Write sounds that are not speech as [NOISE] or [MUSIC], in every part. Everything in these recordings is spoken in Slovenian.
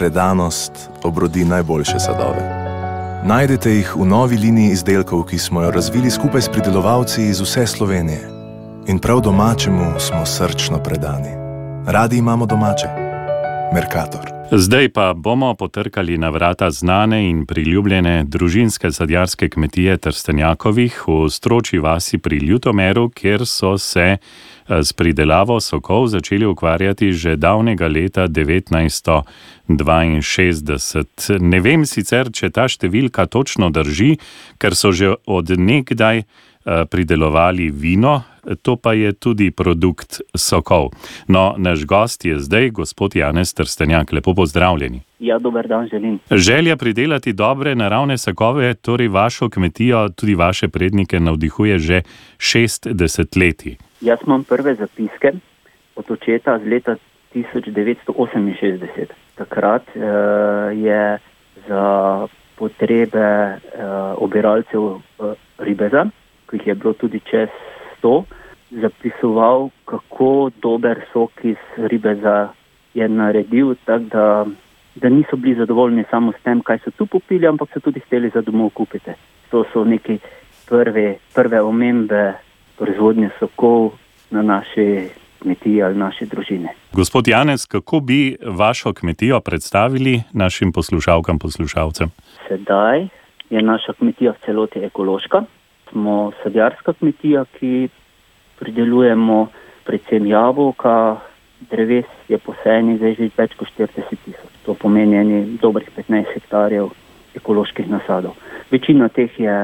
predanost obrodi najboljše sadove. Najdete jih v novi liniji izdelkov, ki smo jo razvili skupaj s pridelovalci iz vse Slovenije. In prav domačemu smo srčno predani. Radi imamo domače. Merkator. Zdaj pa bomo potrkali na vrata znane in priljubljene družinske sadjarske kmetije Trstenjakovih v stroči vasi pri Ljutomeru, kjer so se eh, s pridelavo sokov začeli ukvarjati že davnega leta 1962. Ne vem sicer, če ta številka točno drži, ker so že od nekdaj eh, pridelovali vino, to pa je tudi produkt sokov. No, naš gost je zdaj gospod Janez Trstenjak, lepo pozdravljeni. Ja, dober dan, želim. Želja pridelati dobre naravne sokove, torej vašo kmetijo, tudi vaše prednike, navdihuje že šest desetletij. Jaz imam prve zapiske od očeta z leta 1968. Takrat uh, je za potrebe uh, obiralcev uh, ribeza, ki jih je bilo tudi čez 100, zapisoval, kako dober sok iz ribeza je naredil, tako da, da niso bili zadovoljni samo s tem, kaj so tu popili, ampak so tudi hteli za domov kupiti. To so neki prve, prve omembe proizvodnje sokov na naši kmetiji ali naši družini. Gospod Janez, kako bi vašo kmetijo predstavili našim poslušalkam, poslušalcem? Sedaj je naša kmetija v celoti ekološka smo sadjarska kmetija, ki pridelujemo predvsem jabolka, dreves je posejenih zdaj že več kot 40 tisoč. To pomeni eni dobrih 15 hektarjev ekoloških nasadov. Večina teh je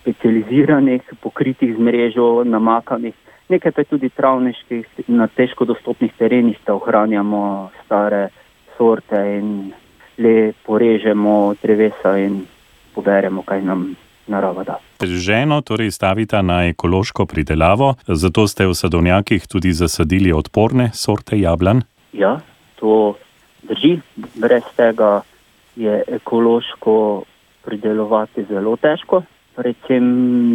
specializiranih, pokritih z mrežo, namakanih, nekaj pa je tudi travniških, na težko dostopnih terenih, da ohranjamo stare sorte in le porežemo drevesa in poberemo, kaj nam narava da. Ženo torej stavita na ekološko pridelavo, zato ste v sadovnjakih tudi zasadili odporne sorte jablan? Ja, to drži. Brez tega je ekološko pridelovati zelo težko. Predvsem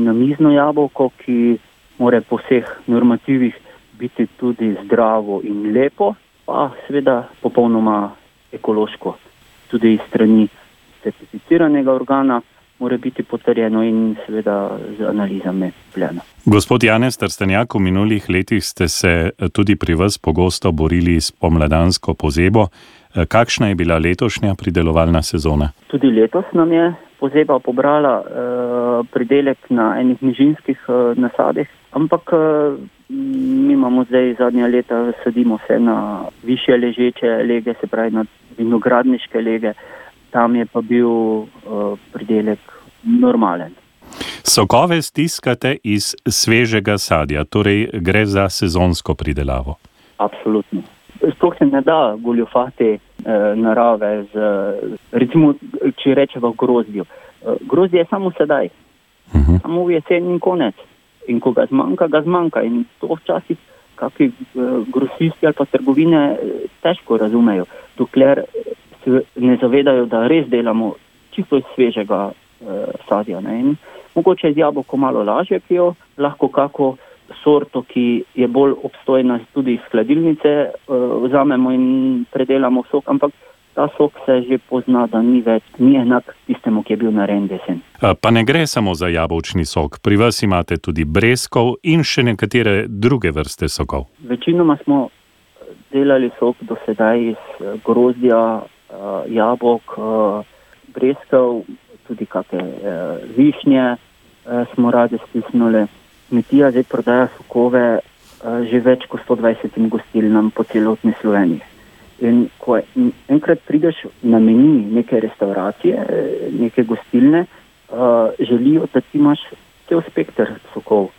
na mizno jabolko, ki mora po vseh normativih biti tudi zdravo in lepo, pa seveda popolnoma ekološko, tudi iz strani certificiranega organa mora biti potrjeno in seveda z analizami plena. Gospod Janez Trstenjak, v minulih letih ste se eh, tudi pri vas pogosto borili s pomladansko pozebo. Eh, kakšna je bila letošnja pridelovalna sezona? Tudi letos nam je pozeba pobrala eh, pridelek na enih nižinskih eh, nasadih, ampak eh, mi imamo zdaj zadnja leta, sadimo se na više ležeče lege, se pravi na vinogradniške lege tam je pa bil uh, pridelek normalen. Sokove stiskate iz svežega sadja, torej gre za sezonsko pridelavo. Absolutno. Sploh se ne da goljufati eh, narave, z, recimo, če rečemo grozdju. Eh, grozdje je samo sedaj, uh mhm. -huh. samo v jesen in konec. In ko ga zmanjka, ga zmanjka. In to včasih kakšni eh, grosisti ali pa trgovine eh, težko razumejo, dokler ne zavedajo, da res delamo čisto iz svežega uh, sadja. Mogoče z jabolko malo lažje pijo, lahko kako sorto, ki je bolj obstojna tudi iz hladilnice, uh, vzamemo in predelamo sok, ampak ta sok se že pozna, da ni več, ni enak tistemu, ki je bil narejen desen. Pa ne gre samo za jabolčni sok, pri vas imate tudi breskov in še nekatere druge vrste sokov. Večinoma smo delali sok do sedaj iz grozdja, uh, jabolk, uh, breskev, tudi kakšne uh, višnje uh, smo radi stisnili. Kmetija zdaj prodaja sokove uh, že več kot 120 gostilnam po celotni Sloveniji. In ko enkrat prideš na meni neke restauracije, neke gostilne, uh, želijo, da ti imaš cel spektr sokov.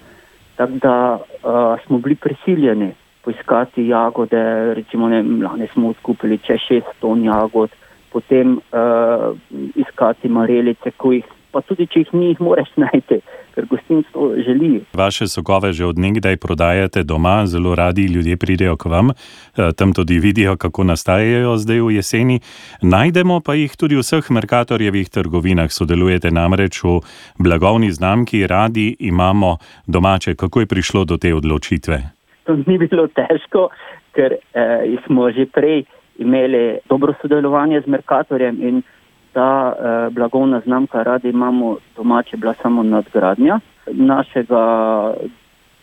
Tako da uh, smo bili prisiljeni poiskati jagode, recimo ne, lani smo odkupili če šest ton jagod, potem uh, iskati marelice, ko jih pa tudi, če jih ni, jih moraš [LAUGHS] najti, ker gostinstvo želi. Vaše sokove že od nekdaj prodajate doma, zelo radi ljudje pridejo k vam, eh, tam tudi vidijo, kako nastajajo zdaj v jeseni. Najdemo pa jih tudi v vseh merkatorjevih trgovinah, sodelujete namreč v blagovni znamki, radi imamo domače. Kako je prišlo do te odločitve? To ni bilo težko, ker eh, smo že prej imeli dobro sodelovanje z Merkatorjem in ta eh, blagovna znamka radi imamo domače bila samo nadgradnja našega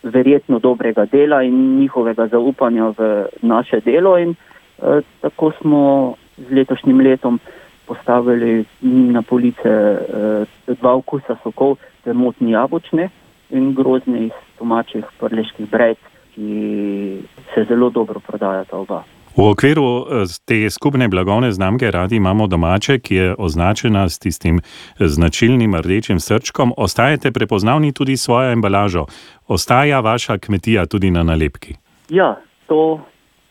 verjetno dobrega dela in njihovega zaupanja v naše delo in eh, tako smo z letošnjim letom postavili na police eh, dva okusa sokov, temotni jabočne in grozne iz domačih prleških brejc, ki se zelo dobro prodajata oba. V okviru eh, te skupne blagovne znamke radi imamo domače, ki je označena s tistim značilnim rdečim srčkom. Ostajate prepoznavni tudi s svojo embalažo. Ostaja vaša kmetija tudi na nalepki? Ja, to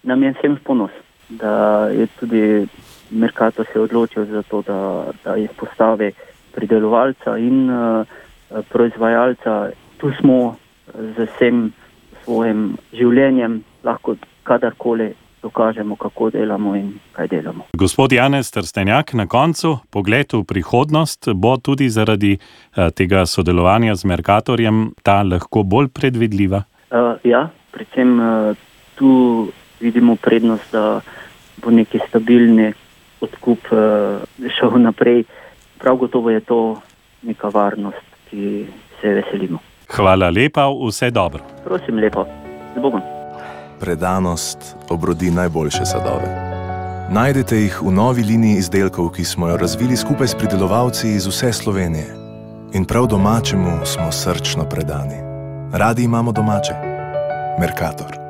nam je vsem ponos, da je tudi Merkato se odločil za to, da, da izpostavi pridelovalca in uh, proizvajalca. Tu smo z vsem svojim življenjem lahko kadarkoli dokažemo, kako delamo in kaj delamo. Gospod Janez Trstenjak, na koncu pogled v prihodnost bo tudi zaradi uh, tega sodelovanja z Merkatorjem ta lahko bolj predvidljiva? Uh, ja, predvsem uh, tu vidimo prednost, da bo neki stabilni odkup uh, šel naprej. Prav gotovo je to neka varnost, ki se veselimo. Hvala lepa, vse dobro. Prosim, lepo, z Bogom. Predanost obrodi najboljše sadove. Najdete jih v novi liniji izdelkov, ki smo jo razvili skupaj s pridelovalci iz vse Slovenije. In prav domačemu smo srčno predani. Radi imamo domače. Merkator.